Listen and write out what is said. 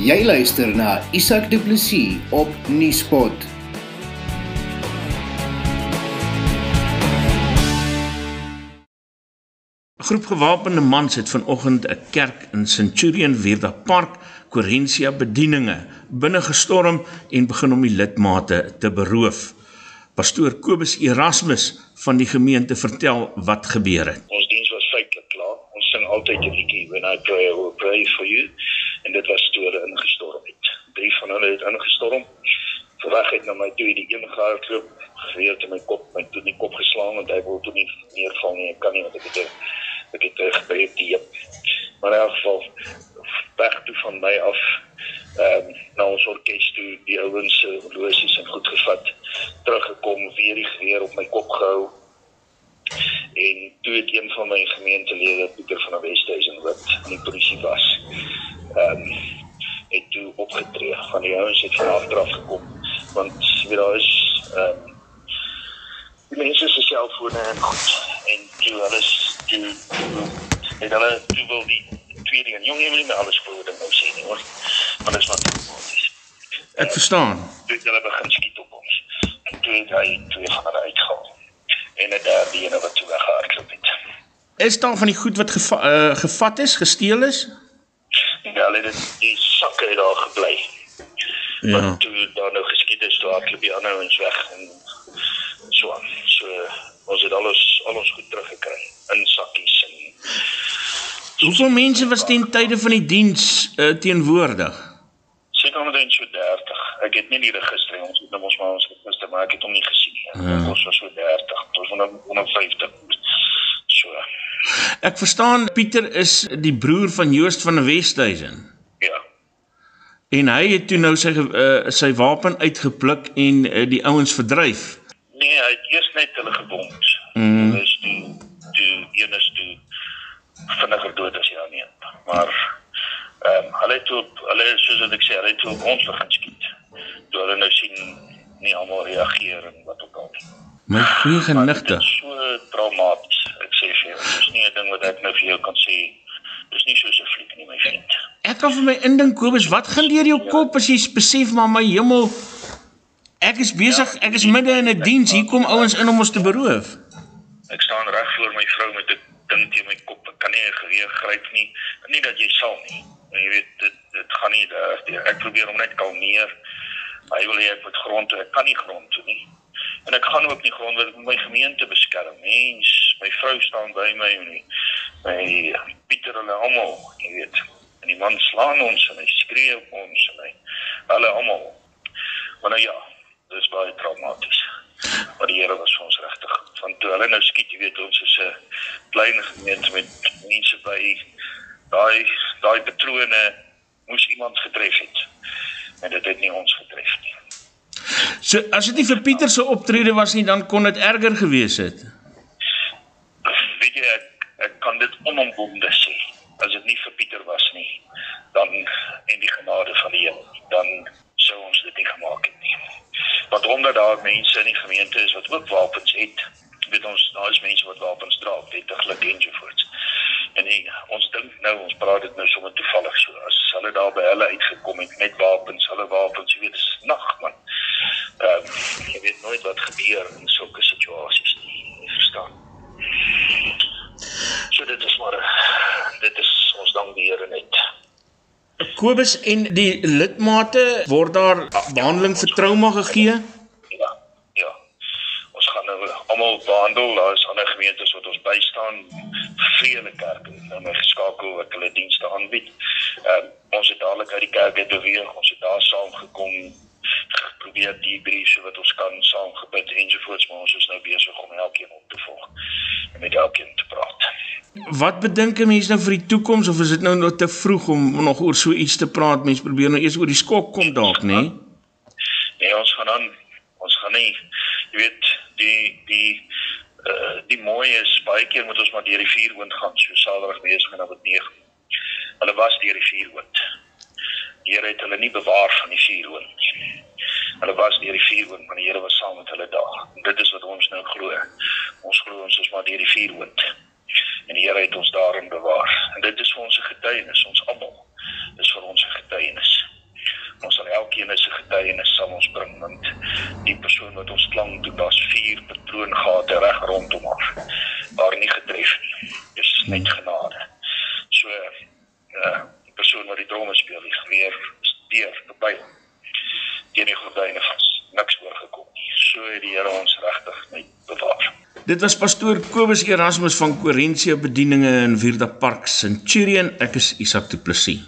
Jy luister na Isak Du Plessis op Nieuwspot. groep gewapende mans het vanoggend 'n kerk in Centurion Virda Park, Corentia bedieninge binne gestorm en begin om die lidmate te beroof. Pastoor Kobus Erasmus van die gemeente vertel wat gebeur het. Ons diens was feitelik klaar. Ons sing altyd 'n liedjie when I pray I will pray for you en dit was toe hulle ingestorm het. Drie van hulle het ingestorm. Verwag het na my toe die een gehardloop, geweer te my kop, my toe die kop geslaan want hy wou toe nie neerval nie. Ek kan nie wat ek het ek het teruggebreek die hip. Maar in elk geval weg toe van my af ehm um, na ons orkes toe die ouens se horlosies en goed gevat teruggekom weer die geweer op my kop gehou en toe het een van my gemeentelede Pieter van der Westhuizen wat in die polisie was ehm um, het toe opgetree. Van die ouens het van agteraf gekom. Want weet daar is ehm um, die mense se selfone en goed. En toe hulle toe het hulle toe wil die tweede en jong iemand nie alles voor ding nou sê nie hoor. Maar dit is wat outomaties Ek verstaan. toe hulle begin skiet op ons. En toe het hy twee van hulle uitgehaal. En 'n derde een wat toe weggehardloop het. Is daar van die goed wat geva uh, gevat is, gesteel is? Hulle het dit- die sakke het daar gebly Ja. want toe daar nou geskiet is toe hardloop die ander ouens weg en so aan so ons het alles al ons goed teruggekry in sakkies en Hoeveel mense was ten tye van die diens uh, teenwoordig? Seker omtrent so 30. Ek het nie die register. Ons het nou mos maar ons register, maar ek het hom nie gesien nie. Ja. Ons was so 30. Ons was 150. Ek verstaan Pieter is die broer van Joost van der Westhuizen. Ja. En hy het toe nou sy uh, sy wapen uitgepluk en uh, die ouens verdryf. Nee, hy het eers net hulle gebond. Mm. Hulle is toe toe een is toe vinniger dood as die ander een. Maar ehm um, hulle het toe op- hulle soos wat ek sê, hulle het toe op ons begin skiet. Toe hulle nou sien nie almal reageer en wat ook al nie. My goeie genigte. So traumaties. Sê vir jou, dit is nie 'n ding wat ek nou vir jou kan sê. Dis nie soos 'n fliek nie, my vriend. Ek kan vir my indink Kobus, wat gaan deur jou kop as jy besef maar my hemel ek is besig, ek is midde in 'n diens, hier kom ouens in om ons te beroof. Ek staan reg voor my vrou met 'n ding teen my kop. Ek kan nie 'n geweer gryp nie. Nie dat jy sal nie. Jy weet dit dit gaan nie daar. Ek probeer hom net kalmeer. Hy wil hê ek moet grond toe. Ek kan nie grond toe nie. En ek gaan ook nie grond ek moet my gemeente beskerm. Mens, my vrou staan by my en my Pieter hulle almal, jy weet. En die man slaan ons en hy skree op ons en hy hulle almal. Maar nou ja, dis baie traumaties. Maar die Here was vir ons regtig. Want toe hulle nou skiet, jy weet ons is 'n klein gemeente met mense by daai daai patrone moes iemand getref het. En dit het nie ons getref nie. So as dit nie vir Pieter se optrede was nie, dan kon dit erger gewees het. Weet jy ek, ek kan dit onomwonde sê. As dit nie vir Pieter was nie, dan en die genade van die Here, dan sou ons dit nie gemaak het nie. Want omdat daar mense in die gemeente is wat ook wapens het, weet ons daar is mense wat wapens dra, wettiglik ensovoorts. En die, ons dink nou ons praat dit nou sommer toevallig so as hulle daar by hulle uitgekom het met wapens, hulle wapens, jy weet dis nag man. Ehm jy weet nooit wat gebeur in sulke situasies nie, jy verstaan. So dit is maar dit is ons dank die Here net. Kobus en die lidmate word daar behandeling vir trauma gegee? Ja. Ja. Ons gaan nou almal behandel. Daar is ander gemeentes wat ons bystaan. Vele kerke nou my geskakel wat hulle dienste aanbied. Ehm ons het dadelik uit die kerk uit beweeg. Ons het daar saam gekom probeer die brief so wat ons kan saam gebid ensovoorts maar ons is nou besig om elkeen op te volg met elkeen te praat. Wat bedink 'n mens nou vir die toekoms of is dit nou nog te vroeg om nog oor so iets te praat? Mense probeer nou eers oor die skok kom dalk, nê? Nee? Nee, ons gaan aan ons gaan nie jy weet die die uh, die mooi is baie keer moet ons maar deur die vuuroond gaan so Saterdag wees gaan op 9. Hulle was deur die vuuroond. Die Here het hulle nie bewaar van die vuuroond nie. Hulle was deur die vuuroond, maar die Here was saam met hulle daar. En dit is wat ons nou glo. Ons glo ons is maar deur die vuur wind. En die Here het ons daarin bewaar. En dit is vir ons 'n getuienis, ons almal is vir ons 'n getuienis. Ons sal elkeen se getuienis sal ons bring want die persoon wat ons klank toe was vier patroongate reg rondom haar. Daar nie getref nie. Dis net genade. So uh die persoon wat die dromme speel, die geweer steur verby hom. Teen die gordyne vas niks oorgekom nie. So het die Here ons regtig net Dit was pastoor Kobus Erasmus van Korintia Bedieninge in Vierda Park Centurion. Ek is Isak Du Plessis.